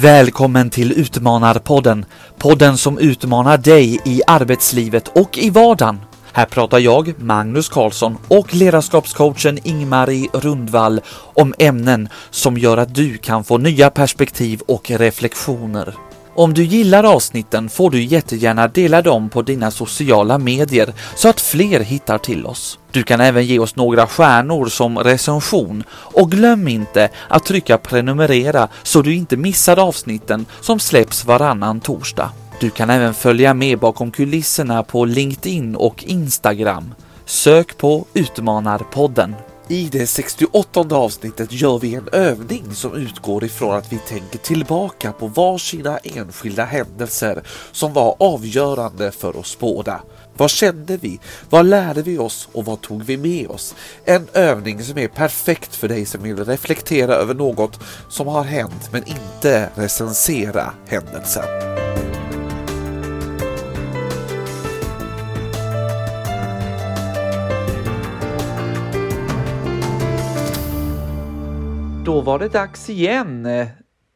Välkommen till Utmanarpodden. Podden som utmanar dig i arbetslivet och i vardagen. Här pratar jag, Magnus Karlsson och ledarskapscoachen Ingmarie Rundvall om ämnen som gör att du kan få nya perspektiv och reflektioner. Om du gillar avsnitten får du jättegärna dela dem på dina sociala medier så att fler hittar till oss. Du kan även ge oss några stjärnor som recension och glöm inte att trycka prenumerera så du inte missar avsnitten som släpps varannan torsdag. Du kan även följa med bakom kulisserna på LinkedIn och Instagram. Sök på Utmanarpodden. I det 68 avsnittet gör vi en övning som utgår ifrån att vi tänker tillbaka på varsina enskilda händelser som var avgörande för oss båda. Vad kände vi? Vad lärde vi oss och vad tog vi med oss? En övning som är perfekt för dig som vill reflektera över något som har hänt men inte recensera händelsen. Då var det dags igen.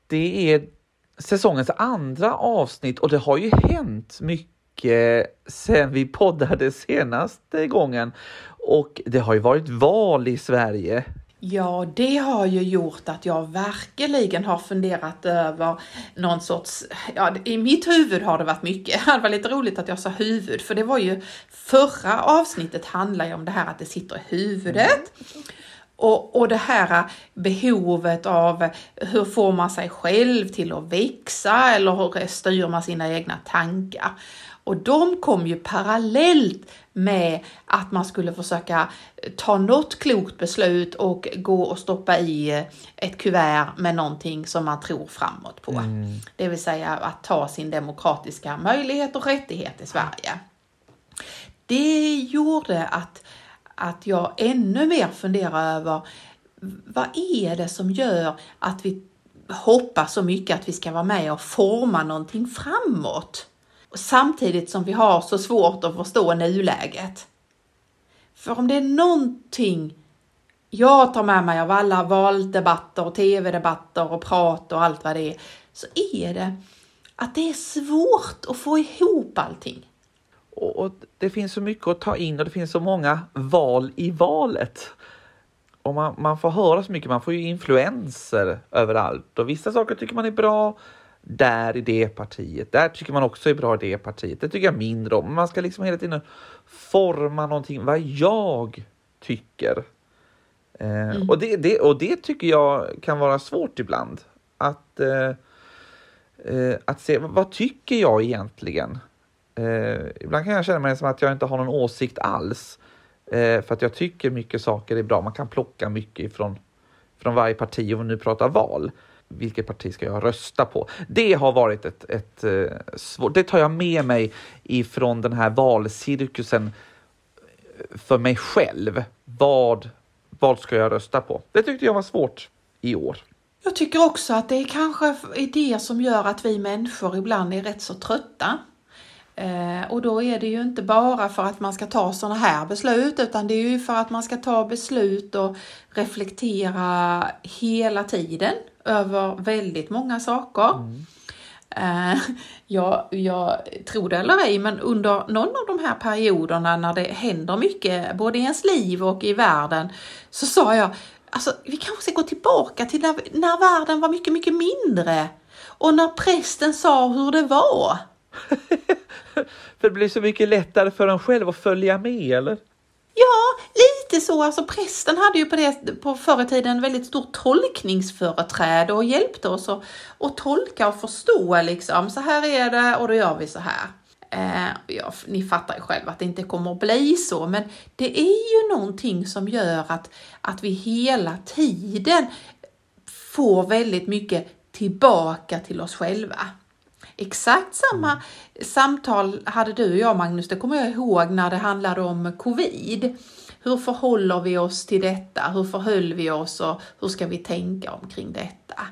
Det är säsongens andra avsnitt och det har ju hänt mycket sen vi poddade senaste gången. Och det har ju varit val i Sverige. Ja, det har ju gjort att jag verkligen har funderat över någon sorts, ja, i mitt huvud har det varit mycket. Det var lite roligt att jag sa huvud, för det var ju förra avsnittet handlar ju om det här att det sitter i huvudet. Och, och det här behovet av hur får man sig själv till att växa eller hur styr man sina egna tankar. Och de kom ju parallellt med att man skulle försöka ta något klokt beslut och gå och stoppa i ett kuvert med någonting som man tror framåt på. Mm. Det vill säga att ta sin demokratiska möjlighet och rättighet i Sverige. Det gjorde att att jag ännu mer funderar över vad är det som gör att vi hoppas så mycket att vi ska vara med och forma någonting framåt? Samtidigt som vi har så svårt att förstå nuläget. För om det är någonting jag tar med mig av alla valdebatter och tv-debatter och prat och allt vad det är, så är det att det är svårt att få ihop allting och, och, det finns så mycket att ta in och det finns så många val i valet. Och man, man får höra så mycket, man får ju influenser överallt och vissa saker tycker man är bra där i det partiet. Där tycker man också är bra i det partiet. Det tycker jag mindre om. Man ska liksom hela tiden forma någonting vad jag tycker. Eh, mm. och, det, det, och det tycker jag kan vara svårt ibland. Att, eh, eh, att se vad tycker jag egentligen? Eh, ibland kan jag känna mig som att jag inte har någon åsikt alls. Eh, för att jag tycker mycket saker är bra. Man kan plocka mycket ifrån från varje parti om vi nu pratar val. Vilket parti ska jag rösta på? Det har varit ett, ett eh, svårt, det tar jag med mig ifrån den här valcirkusen eh, för mig själv. Vad, vad ska jag rösta på? Det tyckte jag var svårt i år. Jag tycker också att det är kanske är det som gör att vi människor ibland är rätt så trötta och då är det ju inte bara för att man ska ta sådana här beslut utan det är ju för att man ska ta beslut och reflektera hela tiden över väldigt många saker. Mm. Eh, jag, jag tror det eller ej, men under någon av de här perioderna när det händer mycket, både i ens liv och i världen, så sa jag, alltså vi kanske ska gå tillbaka till när, när världen var mycket, mycket mindre. Och när prästen sa hur det var. för det blir så mycket lättare för en själv att följa med, eller? Ja, lite så. Alltså prästen hade ju på, det, på förr i tiden väldigt stort tolkningsföreträde och hjälpte oss att, att tolka och förstå liksom. Så här är det och då gör vi så här. Eh, ja, ni fattar ju själva att det inte kommer att bli så, men det är ju någonting som gör att, att vi hela tiden får väldigt mycket tillbaka till oss själva. Exakt samma mm. samtal hade du och jag Magnus, det kommer jag ihåg när det handlade om covid. Hur förhåller vi oss till detta? Hur förhöll vi oss och hur ska vi tänka omkring detta?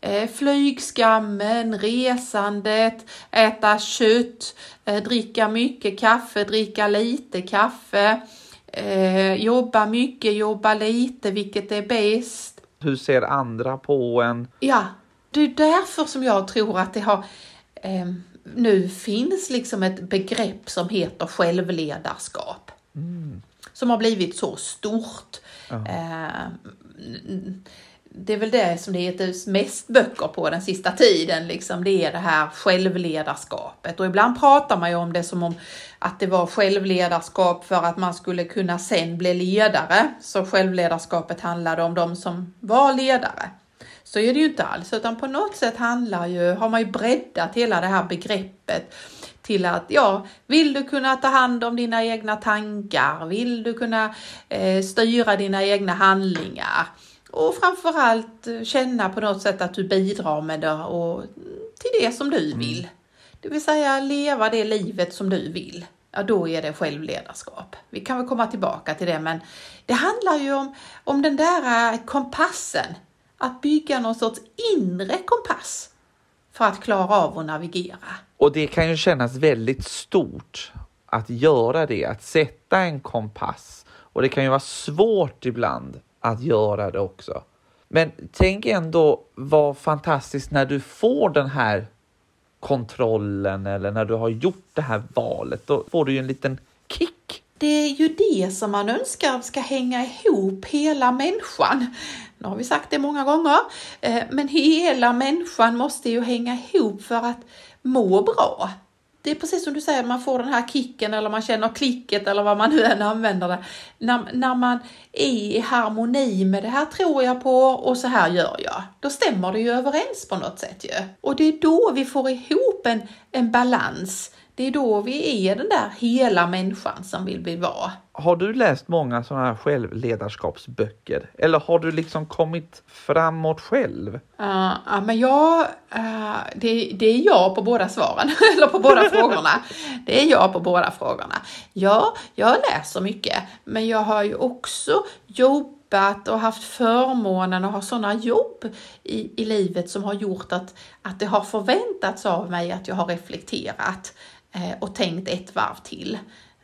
Eh, flygskammen, resandet, äta kött, eh, dricka mycket kaffe, dricka lite kaffe, eh, jobba mycket, jobba lite, vilket är bäst? Hur ser andra på en? Ja, det är därför som jag tror att det har eh, nu finns liksom ett begrepp som heter självledarskap. Mm. Som har blivit så stort. Ja. Eh, det är väl det som det heter mest böcker på den sista tiden, liksom. det är det här självledarskapet. Och ibland pratar man ju om det som om att det var självledarskap för att man skulle kunna sen bli ledare. Så självledarskapet handlade om de som var ledare. Så är det ju inte alls, utan på något sätt handlar ju, har man ju breddat hela det här begreppet till att ja, vill du kunna ta hand om dina egna tankar? Vill du kunna eh, styra dina egna handlingar? Och framförallt eh, känna på något sätt att du bidrar med det och till det som du mm. vill. Det vill säga leva det livet som du vill. Ja, då är det självledarskap. Vi kan väl komma tillbaka till det, men det handlar ju om, om den där eh, kompassen. Att bygga någon sorts inre kompass för att klara av att navigera. Och det kan ju kännas väldigt stort att göra det, att sätta en kompass. Och det kan ju vara svårt ibland att göra det också. Men tänk ändå vad fantastiskt när du får den här kontrollen eller när du har gjort det här valet. Då får du ju en liten kick. Det är ju det som man önskar ska hänga ihop hela människan. Nu har vi sagt det många gånger, eh, men hela människan måste ju hänga ihop för att må bra det är precis som du säger, man får den här kicken eller man känner klicket eller vad man nu än använder det. När, när man är i harmoni med det här tror jag på och så här gör jag. Då stämmer det ju överens på något sätt ju. Och det är då vi får ihop en, en balans det är då vi är den där hela människan som vill bli vara. Har du läst många sådana här självledarskapsböcker? Eller har du liksom kommit framåt själv? Uh, ja, men jag, uh, det, det, är jag på båda svaren, eller på båda frågorna. Det är jag på båda frågorna. Ja, jag läser mycket, men jag har ju också jobbat och haft förmånen att ha sådana jobb i, i livet som har gjort att, att det har förväntats av mig att jag har reflekterat. Eh, och tänkt ett varv till.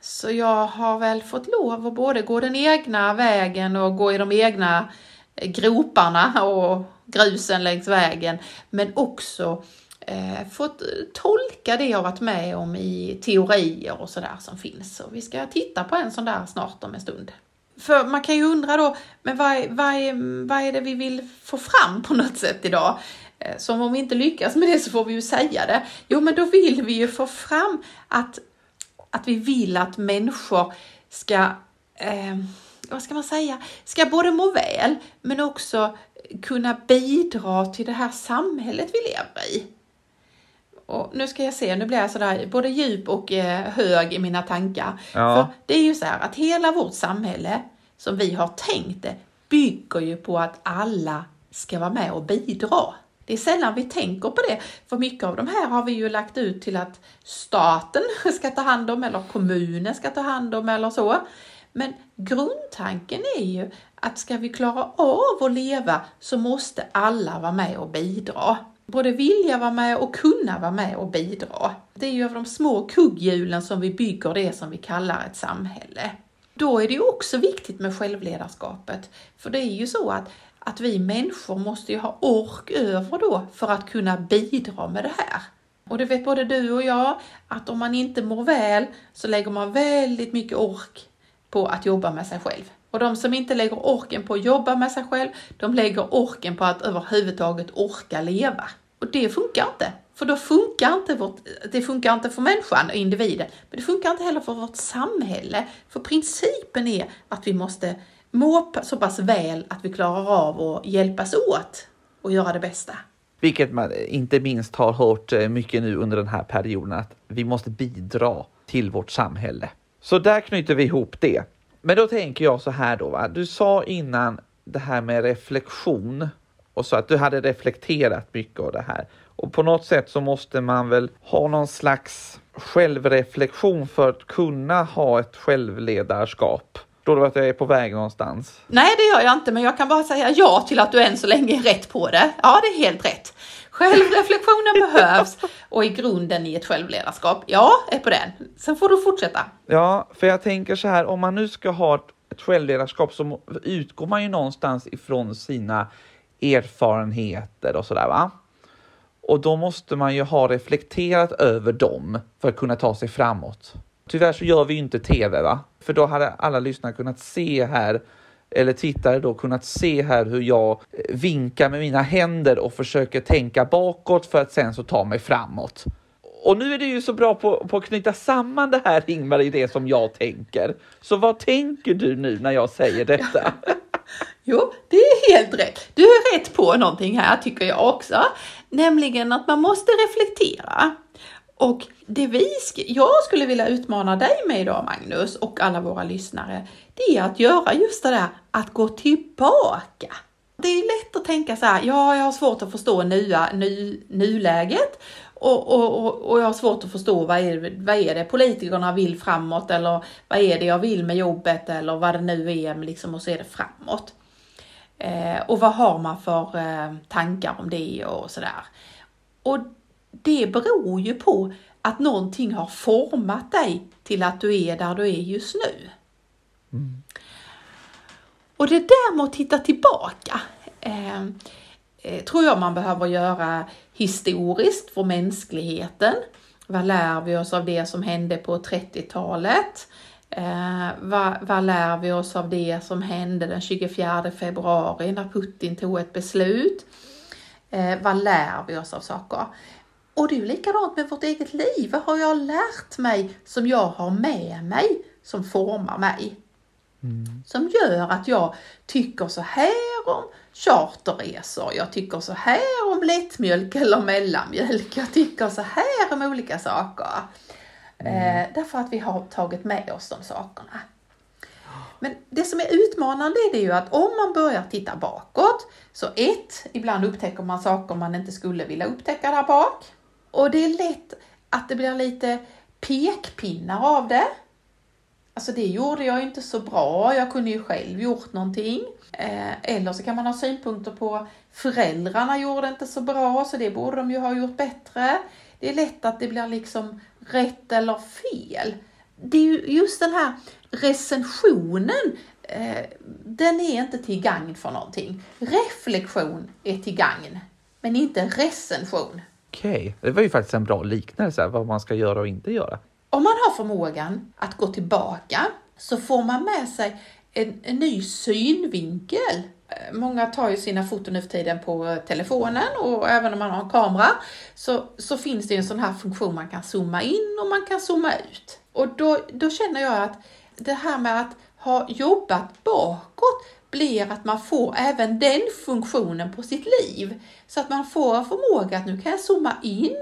Så jag har väl fått lov att både gå den egna vägen och gå i de egna eh, groparna och grusen längs vägen, men också eh, fått eh, tolka det jag varit med om i teorier och sådär som finns. Så vi ska titta på en sån där snart om en stund. För man kan ju undra då, men vad, vad, är, vad är det vi vill få fram på något sätt idag? Eh, som om vi inte lyckas med det så får vi ju säga det. Jo, men då vill vi ju få fram att, att vi vill att människor ska, eh, vad ska man säga, ska både må väl men också kunna bidra till det här samhället vi lever i. Och nu ska jag se, nu blir jag sådär både djup och eh, hög i mina tankar. Ja. För det är ju så här att hela vårt samhälle som vi har tänkt det bygger ju på att alla ska vara med och bidra. Det är sällan vi tänker på det, för mycket av de här har vi ju lagt ut till att staten ska ta hand om eller kommunen ska ta hand om eller så. Men grundtanken är ju att ska vi klara av att leva så måste alla vara med och bidra. Både vilja vara med och kunna vara med och bidra. Det är ju av de små kugghjulen som vi bygger det som vi kallar ett samhälle. Då är det också viktigt med självledarskapet. För det är ju så att att vi människor måste ju ha ork över då för att kunna bidra med det här. Och det vet både du och jag, att om man inte mår väl så lägger man väldigt mycket ork på att jobba med sig själv. Och de som inte lägger orken på att jobba med sig själv, de lägger orken på att överhuvudtaget orka leva. Och det funkar inte. För då funkar inte vårt, det funkar inte för människan och individen, men det funkar inte heller för vårt samhälle. För principen är att vi måste må så pass väl att vi klarar av att hjälpas åt och göra det bästa. Vilket man inte minst har hört eh, mycket nu under den här perioden, att vi måste bidra till vårt samhälle. Så där knyter vi ihop det. Men då tänker jag så här då, va? du sa innan det här med reflektion och så att du hade reflekterat mycket av det här. Och på något sätt så måste man väl ha någon slags självreflektion för att kunna ha ett självledarskap. Förstår du att jag är på väg någonstans? Nej, det gör jag inte, men jag kan bara säga ja till att du än så länge är rätt på det. Ja, det är helt rätt. Självreflektionen behövs och i grunden i ett självledarskap. Ja, är på den. Sen får du fortsätta. Ja, för jag tänker så här, om man nu ska ha ett självledarskap så utgår man ju någonstans ifrån sina erfarenheter och sådär va? Och då måste man ju ha reflekterat över dem för att kunna ta sig framåt. Tyvärr så gör vi inte tv, va? För då hade alla lyssnare kunnat se här, eller tittare då kunnat se här hur jag eh, vinkar med mina händer och försöker tänka bakåt för att sen så ta mig framåt. Och nu är du ju så bra på, på att knyta samman det här Ingmar i det som jag tänker. Så vad tänker du nu när jag säger detta? Jo, det är helt rätt. Du är rätt på någonting här tycker jag också. Nämligen att man måste reflektera. Och det vi jag skulle vilja utmana dig med idag Magnus och alla våra lyssnare, det är att göra just det där att gå tillbaka. Det är lätt att tänka så här, ja, jag har svårt att förstå nya, ny, nuläget och, och, och, jag har svårt att förstå vad är, vad är det politikerna vill framåt eller vad är det jag vill med jobbet eller vad det nu är liksom, och så är det framåt. Eh, och vad har man för eh, tankar om det och sådär. Och det beror ju på att någonting har format dig till att du är där du är just nu. Mm. Och det där med att titta tillbaka eh, eh, tror jag man behöver göra historiskt för mänskligheten. Vad lär vi oss av det som hände på 30-talet? Eh, vad, vad lär vi oss av det som hände den 24 februari när Putin tog ett beslut? Eh, vad lär vi oss av saker? Och det är ju likadant med vårt eget liv. Vad har jag lärt mig som jag har med mig som formar mig? Mm. Som gör att jag tycker så här om charterresor. Jag tycker så här om lättmjölk eller mellanmjölk. Jag tycker så här om olika saker. Mm. Eh, därför att vi har tagit med oss de sakerna. Men det som är utmanande är det ju att om man börjar titta bakåt, så ett, ibland upptäcker man saker man inte skulle vilja upptäcka där bak. Och det är lätt att det blir lite pekpinnar av det. Alltså det gjorde jag inte så bra, jag kunde ju själv gjort någonting. Eh, eller så kan man ha synpunkter på föräldrarna gjorde inte så bra, så det borde de ju ha gjort bättre. Det är lätt att det blir liksom rätt eller fel. Det är ju just den här recensionen, eh, den är inte till gagn för någonting. Reflektion är till gagn, men inte recension. Okej, okay. det var ju faktiskt en bra liknelse, vad man ska göra och inte göra. Om man har förmågan att gå tillbaka så får man med sig en, en ny synvinkel. Många tar ju sina foton nu för tiden på telefonen och även om man har en kamera så, så finns det en sån här funktion man kan zooma in och man kan zooma ut. Och då, då känner jag att det här med att har jobbat bakåt blir att man får även den funktionen på sitt liv. Så att man får förmåga att nu kan jag zooma in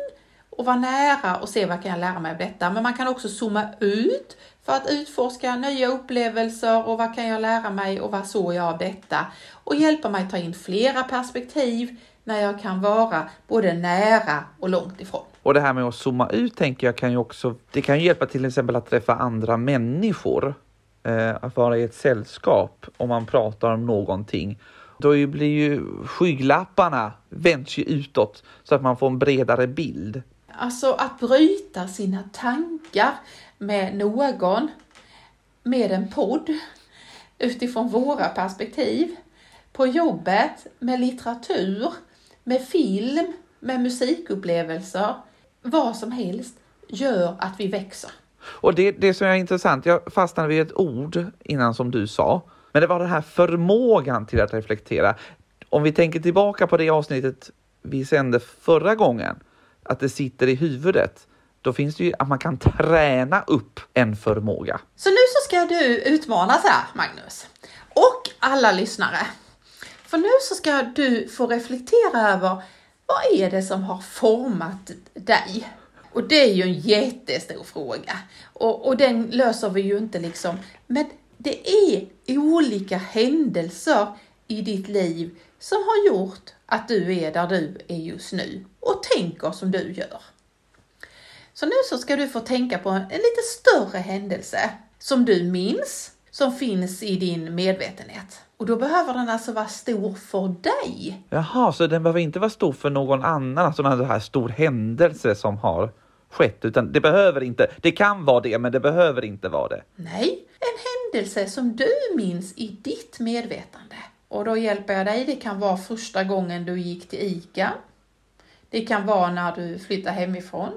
och vara nära och se vad kan jag lära mig av detta. Men man kan också zooma ut för att utforska nya upplevelser och vad kan jag lära mig och vad såg jag av detta? Och hjälpa mig ta in flera perspektiv när jag kan vara både nära och långt ifrån. Och det här med att zooma ut tänker jag kan ju också, det kan ju hjälpa till exempel att träffa andra människor. Eh, att vara i ett sällskap om man pratar om någonting. Då blir ju skygglapparna vänds ju utåt så att man får en bredare bild. Alltså att bryta sina tankar med någon, med en podd, utifrån våra perspektiv, på jobbet, med litteratur, med film, med musikupplevelser, vad som helst, gör att vi växer. Och det, det som är intressant, jag fastnade vid ett ord innan som du sa, men det var den här förmågan till att reflektera. Om vi tänker tillbaka på det avsnittet vi sände förra gången, att det sitter i huvudet, då finns det ju att man kan träna upp en förmåga. Så nu så ska du utmanas här, Magnus. Och alla lyssnare. För nu så ska du få reflektera över vad är det som har format dig? Och det är ju en jättestor fråga. Och, och den löser vi ju inte liksom. Men det är olika händelser i ditt liv som har gjort att du är där du är just nu och tänker som du gör. Så nu så ska du få tänka på en lite större händelse som du minns, som finns i din medvetenhet. Och då behöver den alltså vara stor för dig. Jaha, så den behöver inte vara stor för någon annan, alltså en här stor händelse som har skett, utan det behöver inte, det kan vara det, men det behöver inte vara det. Nej, en händelse som du minns i ditt medvetande. Och då hjälper jag dig, det kan vara första gången du gick till ICA. Det kan vara när du flyttade hemifrån.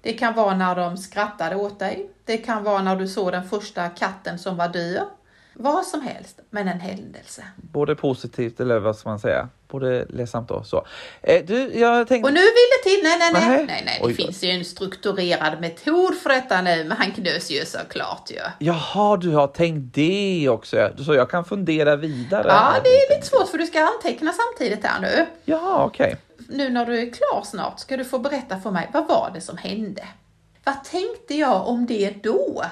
Det kan vara när de skrattade åt dig. Det kan vara när du såg den första katten som var död. Vad som helst, men en händelse. Både positivt eller vad ska man säga? Både ledsamt och så. Eh, du, jag tänkte... Och nu vill det till, nej, nej, nej, Nej. nej, nej, det Oj. finns ju en strukturerad metod för detta nu, men han knös ju såklart ju. Jaha, du har tänkt det också. Så jag kan fundera vidare. Ja, det är lite svårt för du ska anteckna samtidigt här nu. Jaha, okej. Nu när du är klar snart ska du få berätta för mig, vad var det som hände? Vad tänkte jag om det då?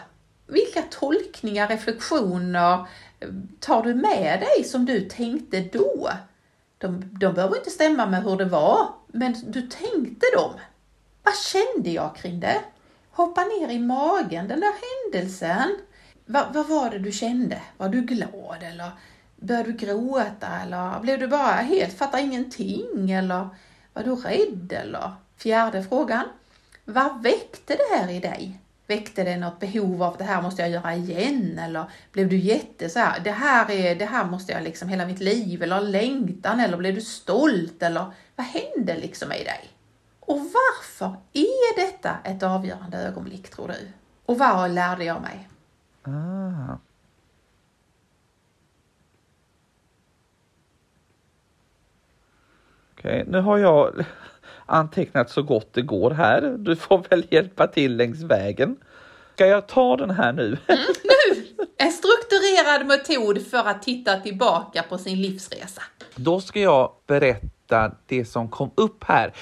Vilka tolkningar, reflektioner eh, tar du med dig som du tänkte då? De, de behöver inte stämma med hur det var, men du tänkte dem. Vad kände jag kring det? Hoppa ner i magen, den där händelsen. Va, vad var det du kände? Var du glad eller började du gråta eller blev du bara helt, fattar ingenting eller var du rädd eller? Fjärde frågan. Vad väckte det här i dig? Väckte det något behov av det här måste jag göra igen eller blev du jätte så här, det här är, det här måste jag liksom hela mitt liv eller längtan eller blev du stolt eller vad hände liksom i dig? Och varför är detta ett avgörande ögonblick tror du? Och vad lärde jag mig? Ah. Okej, nu har jag antecknat så gott det går här. Du får väl hjälpa till längs vägen. Ska jag ta den här nu? En strukturerad metod för att titta tillbaka på sin livsresa. Då ska jag berätta det som kom upp här.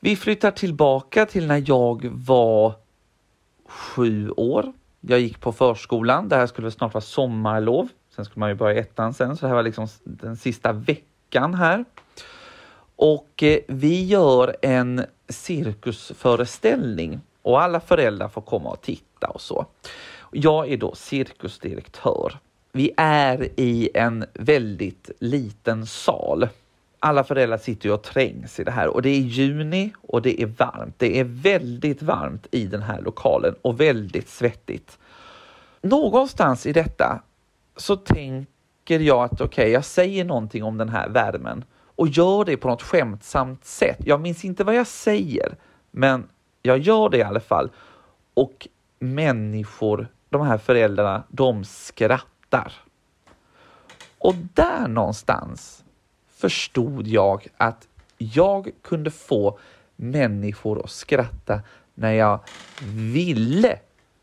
Vi flyttar tillbaka till när jag var sju år. Jag gick på förskolan. Det här skulle snart vara sommarlov. Sen skulle man ju börja ettan sen, så det här var liksom den sista veckan här. Och eh, vi gör en cirkusföreställning och alla föräldrar får komma och titta och så. Jag är då cirkusdirektör. Vi är i en väldigt liten sal. Alla föräldrar sitter ju och trängs i det här och det är juni och det är varmt. Det är väldigt varmt i den här lokalen och väldigt svettigt. Någonstans i detta så tänker jag att okej, jag säger någonting om den här värmen och gör det på något skämtsamt sätt. Jag minns inte vad jag säger, men jag gör det i alla fall. Och människor, de här föräldrarna, de skrattar. Och där någonstans förstod jag att jag kunde få människor att skratta när jag ville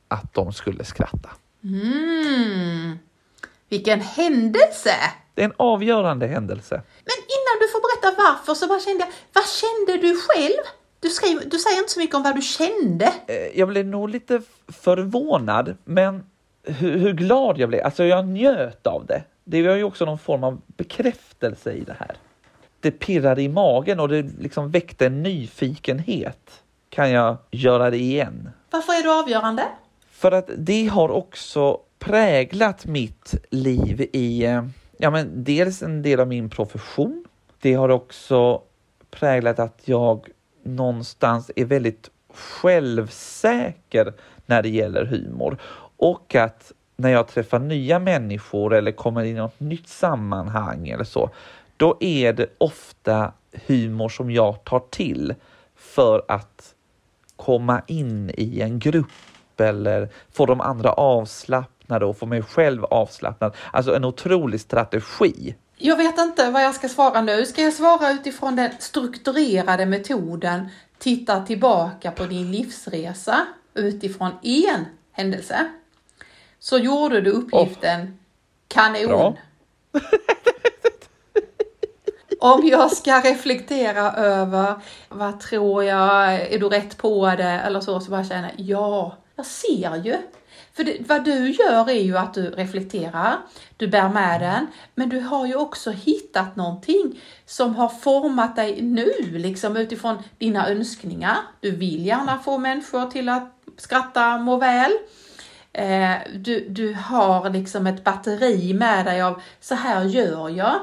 att de skulle skratta. Mm. Vilken händelse! Det är en avgörande händelse. Men du får berätta varför så bara kände jag, vad kände du själv? Du, skriver, du säger inte så mycket om vad du kände. Eh, Jag blev nog lite förvånad, men hur, hur glad jag blev. Alltså jag njöt av det. Det var ju också någon form av bekräftelse i det här. Det pirrade i magen och det liksom väckte en nyfikenhet. Kan jag göra det igen? Varför är du avgörande? För att det har också präglat mitt liv i, eh, ja men dels en del av min profession. Det har också präglat att jag någonstans är väldigt självsäker när det gäller humor. Och att när jag träffar nya människor eller kommer in i något nytt sammanhang eller så, då är det ofta humor som jag tar till för att komma in i en grupp eller få de andra avslappnade och få mig själv avslappnad. Alltså en otrolig strategi. Jag vet inte vad jag ska svara nu. Ska jag svara utifrån den strukturerade metoden, titta tillbaka på din livsresa utifrån en händelse? Så gjorde du uppgiften kanon. Bra. Om jag ska reflektera över vad tror jag, är du rätt på det eller så, så bara känna ja, jag ser ju. För det, vad du gör är ju att du reflekterar, du bär med den, men du har ju också hittat någonting som har format dig nu, liksom utifrån dina önskningar. Du vill gärna få människor till att skratta, må väl. Eh, du, du har liksom ett batteri med dig av så här gör jag.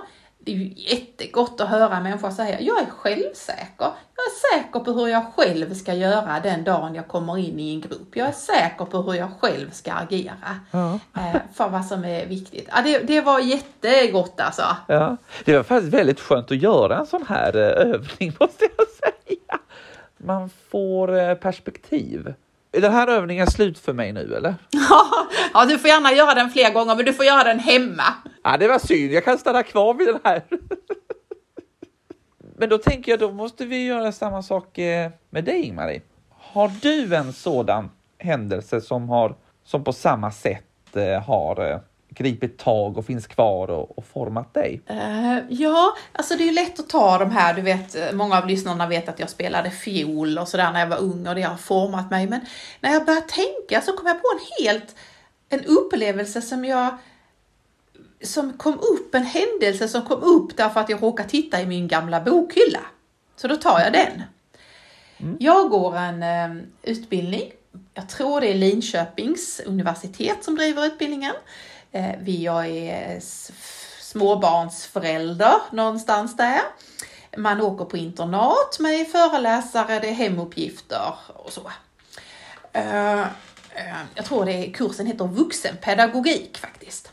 Det är ju jättegott att höra människor säga jag är självsäker. Jag är säker på hur jag själv ska göra den dagen jag kommer in i en grupp. Jag är säker på hur jag själv ska agera. Ja. Eh, för vad som är viktigt. Ja, det, det var jättegott alltså. Ja, det var faktiskt väldigt skönt att göra en sån här eh, övning måste jag säga. Man får eh, perspektiv. Är den här övningen slut för mig nu eller? Ja, du får gärna göra den fler gånger, men du får göra den hemma. Ja, det var synd. Jag kan stanna kvar vid den här. Men då tänker jag, då måste vi göra samma sak eh, med dig, Ingmarie. Har du en sådan händelse som, har, som på samma sätt eh, har eh, gripit tag och finns kvar och, och format dig? Eh, ja, alltså det är lätt att ta de här, du vet, eh, många av lyssnarna vet att jag spelade fiol och sådär när jag var ung och det har format mig. Men när jag började tänka så kom jag på en helt, en upplevelse som jag som kom upp, en händelse som kom upp därför att jag råkade titta i min gamla bokhylla. Så då tar jag den. Jag går en eh, utbildning, jag tror det är Linköpings universitet som driver utbildningen. Eh, vi, jag är småbarnsförälder någonstans där. Man åker på internat med föreläsare, det är hemuppgifter och så. Eh, eh, jag tror det är, kursen heter vuxenpedagogik faktiskt.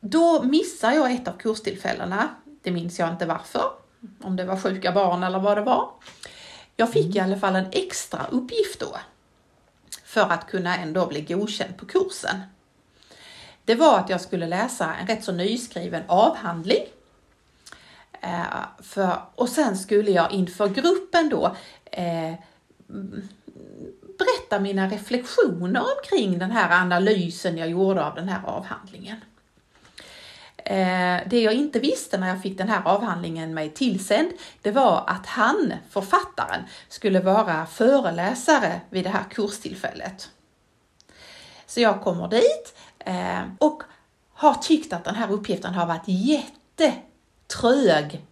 Då missar jag ett av kurstillfällena. Det minns jag inte varför. Om det var sjuka barn eller vad det var. Jag fick i alla fall en extra uppgift då. För att kunna ändå bli godkänd på kursen. Det var att jag skulle läsa en rätt så nyskriven avhandling. Eh, för, och sen skulle jag inför gruppen då eh, berätta mina reflektioner omkring den här analysen jag gjorde av den här avhandlingen. Eh, Det jag inte visste när jag fick den här avhandlingen mig tillsänd, det var att han, författaren, skulle vara föreläsare vid det här kurstillfället. Så jag kommer dit Eh, och har tyckt att den här uppgiften har varit jättetrög.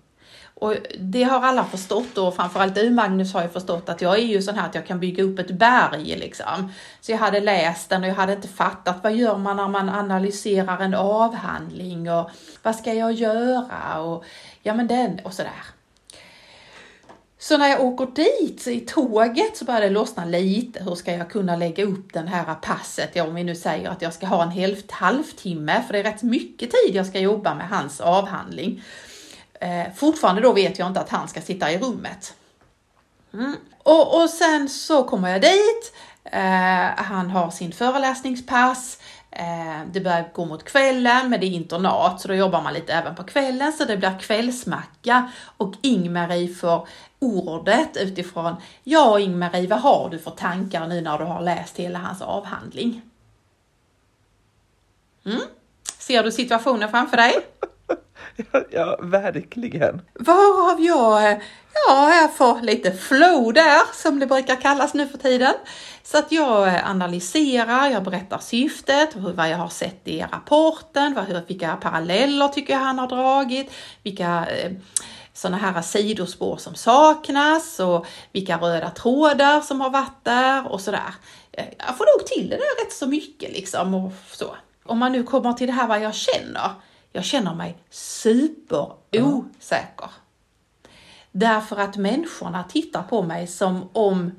Och det har alla förstått och framförallt du Magnus har ju förstått att jag är ju sån här att jag kan bygga upp ett berg liksom. Så jag hade läst den och jag hade inte fattat vad gör man när man analyserar en avhandling och vad ska jag göra och ja men den och sådär. Så när jag åker dit i tåget så börjar det lossna lite. Hur ska jag kunna lägga upp den här passet? Ja, om vi nu säger att jag ska ha en halv, halvtimme, för det är rätt mycket tid jag ska jobba med hans avhandling. Eh, fortfarande då vet jag inte att han ska sitta i rummet. Mm. Och, och sen så kommer jag dit. Eh, han har sin föreläsningspass. Eh, det börjar gå mot kvällen, men det är internat, så då jobbar man lite även på kvällen, så det blir kvällsmacka. Och Ingmarie får ordet utifrån, ja Ingmarie, vad har du för tankar nu när du har läst hela hans avhandling? Mm. Ser du situationen framför dig? Ja, verkligen. Varav jag, eh, ja, jag får lite flow där, som det brukar kallas nu för tiden. Så att jag eh, analyserar, jag berättar syftet, vad jag har sett i rapporten, vad, vilka paralleller tycker jag han har dragit, vilka eh, sådana här sidospår som saknas och vilka röda trådar som har varit där och sådär. Eh, jag får nog till det där rätt så mycket liksom och så. Om man nu kommer till det här vad jag känner. Jag känner mig superosäker. Därför att människorna tittar på mig som om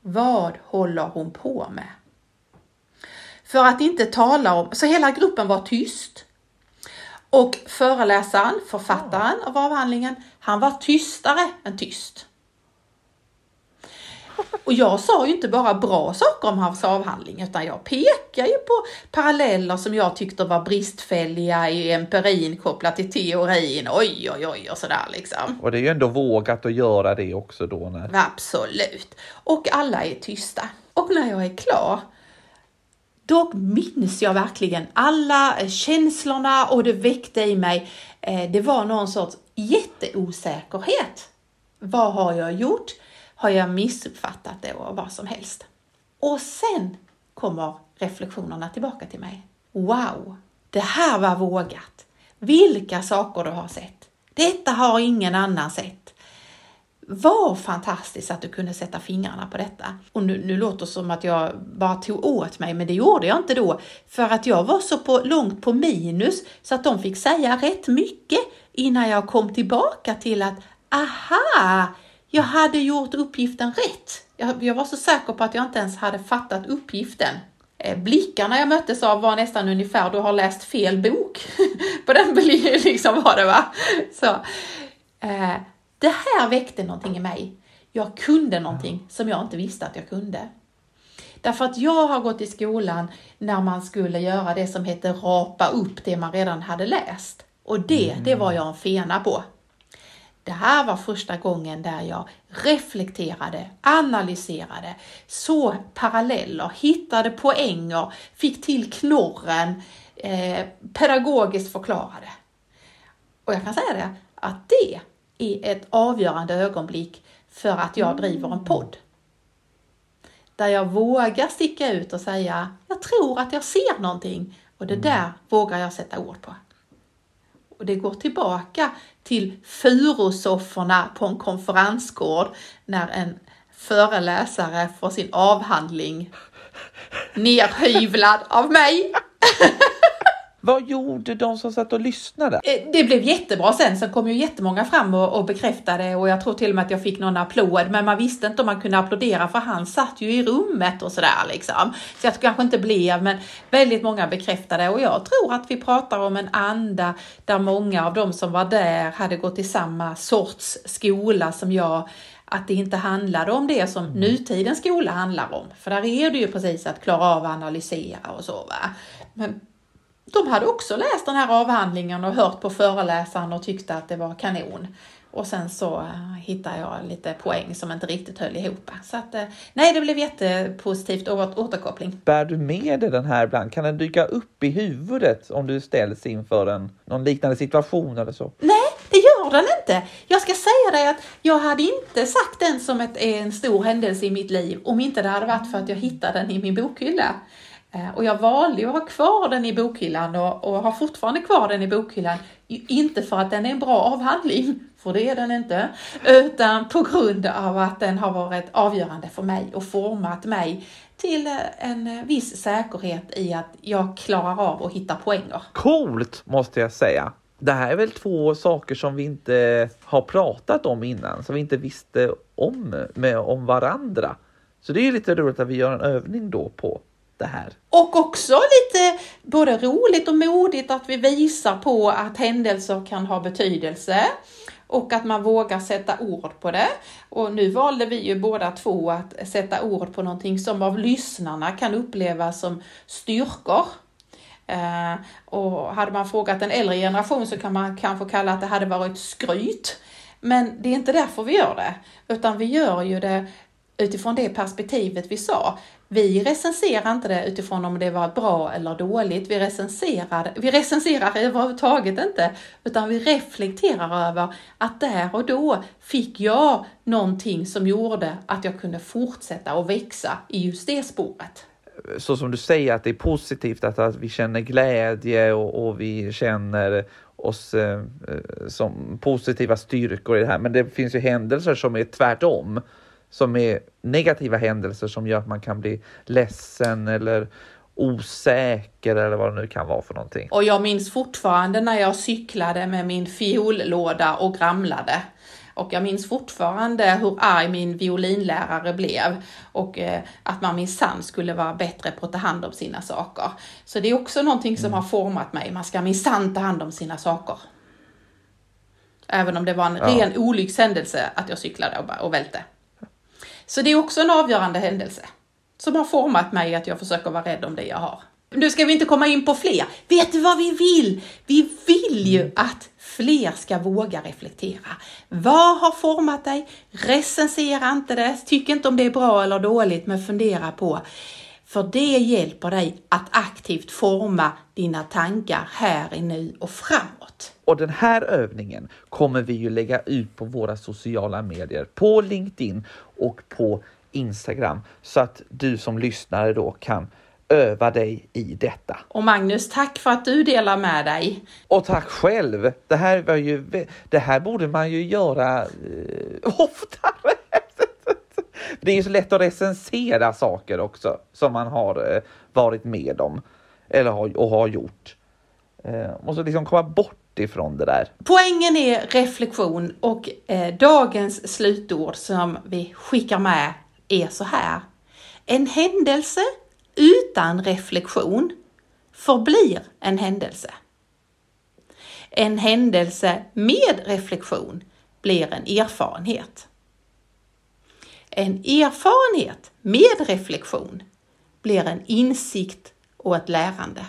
vad håller hon på med? För att inte tala om, så hela gruppen var tyst. Och föreläsaren, författaren av avhandlingen, han var tystare än tyst. Och jag sa ju inte bara bra saker om hans avhandling, utan jag pekade ju på paralleller som jag tyckte var bristfälliga i empirin kopplat till teorin. Oj, oj, oj och sådär liksom. Och det är ju ändå vågat att göra det också då när... Absolut. Och alla är tysta. Och när jag är klar, då minns jag verkligen alla känslorna och det väckte i mig, eh, det var någon sorts jätteosäkerhet. Vad har jag gjort? Har jag missuppfattat det och vad som helst? Och sen kommer reflektionerna tillbaka till mig. Wow, det här var vågat. Vilka saker du har sett. Detta har ingen annan sett. Vad fantastiskt att du kunde sätta fingrarna på detta. Och nu, nu låter det som att jag bara tog åt mig, men det gjorde jag inte då. För att jag var så på, långt på minus så att de fick säga rätt mycket innan jag kom tillbaka till att aha, jag hade gjort uppgiften rätt. Jag, jag var så säker på att jag inte ens hade fattat uppgiften. Eh, blickarna jag möttes av var nästan ungefär, du har läst fel bok. på den liksom var det va. Så, eh, det här väckte någonting i mig. Jag kunde någonting som jag inte visste att jag kunde. Därför att jag har gått i skolan när man skulle göra det som heter rapa upp det man redan hade läst. Och det, mm. det var jag en fena på. Det här var första gången där jag reflekterade, analyserade, såg paralleller, hittade poänger, fick till knorren, eh, pedagogiskt förklarade. Och jag kan säga det, att det är ett avgörande ögonblick för att jag driver en podd. Där jag vågar sticka ut och säga, jag tror att jag ser någonting och det mm. där vågar jag sätta ord på. Och det går tillbaka till furusofforna på en konferensgård när en föreläsare får sin avhandling nerhyvlad av mig. Vad gjorde de som satt och lyssnade? Eh, det blev jättebra sen. Sen kom ju jättemånga fram och, och bekräftade och jag tror till och med att jag fick någon applåd. Men man visste inte om man kunde applådera för han satt ju i rummet och sådär liksom. Så jag kanske inte blev, men väldigt många bekräftade och jag tror att vi pratar om en anda där många av de som var där hade gått i samma sorts skola som jag att det inte handlade om det som mm. nutidens skola handlar om. För där är det ju precis att klara av att analysera och så. Va? Men de hade också läst den här avhandlingen och hört på föreläsaren och tyckte att det var kanon. Och sen så uh, hittade jag lite poäng som inte riktigt höll ihop. Så att, uh, nej, det blev jättepositivt och återkoppling. Bär du med dig den här ibland? Kan den dyka upp i huvudet om du ställs inför en, någon liknande situation eller så? Nej, det gör den inte. Jag ska säga dig att jag hade inte sagt den som ett, en stor händelse i mitt liv om inte det hade varit för att jag hittade den i min bokhylla. Eh, och jag valde ju att ha kvar den i bokhyllan och, och har fortfarande kvar den i bokhyllan. Inte för att den är en bra avhandling, för det är den inte, utan på grund av att den har varit avgörande för mig och format mig till eh, en viss säkerhet i att jag klarar av att hitta poänger. Coolt måste jag säga. Det här är väl två saker som vi inte har pratat om innan, som vi inte visste om med om varandra. Så det är lite roligt att vi gör en övning då på det här. Och också lite både roligt och modigt att vi visar på att händelser kan ha betydelse och att man vågar sätta ord på det. Och nu valde vi ju båda två att sätta ord på någonting som av lyssnarna kan upplevas som styrkor. Eh, och hade man frågat en äldre generation så kan man kanske kalla att det hade varit skryt. Men det är inte därför vi gör det, utan vi gör ju det utifrån det perspektivet vi sa. Vi recenserar inte det utifrån om det var bra eller dåligt. Vi recenserar, vi recenserar överhuvudtaget inte, utan vi reflekterar över att där och då fick jag någonting som gjorde att jag kunde fortsätta och växa i just det spåret. Så som du säger att det är positivt att, att vi känner glädje och, och vi känner oss eh, eh som positiva styrkor i det här. Men det finns ju händelser som är tvärtom som är negativa händelser som gör att man kan bli ledsen eller osäker eller vad det nu kan vara för någonting. Och jag minns fortfarande när jag cyklade med min fiollåda och gramlade. Och jag minns fortfarande hur arg min violinlärare blev och eh, att man minsann skulle vara bättre på att ta hand om sina saker. Så det är också någonting som mm. har format mig. Man ska minsann ta hand om sina saker. Även om det var en ja. ren olyckshändelse att jag cyklade och, och välte. Så det är också en avgörande händelse som har format mig att jag försöker vara rädd om det jag har. Nu ska vi inte komma in på fler. Vet du vad vi vill? Vi vill ju att fler ska våga reflektera. Vad har format dig? Recensera inte det. Tyck inte om det är bra eller dåligt, men fundera på för det hjälper dig att aktivt forma dina tankar här i nu och framåt. Och den här övningen kommer vi ju lägga ut på våra sociala medier, på LinkedIn och på Instagram så att du som lyssnare då kan öva dig i detta. Och Magnus, tack för att du delar med dig. Och tack själv. Det här var ju, det här borde man ju göra eh, oftare. Det är ju så lätt att recensera saker också som man har eh, varit med om eller har, och har gjort. Eh, måste liksom komma bort ifrån det där. Poängen är reflektion och eh, dagens slutord som vi skickar med är så här. En händelse utan reflektion förblir en händelse. En händelse med reflektion blir en erfarenhet. En erfarenhet med reflektion blir en insikt och ett lärande.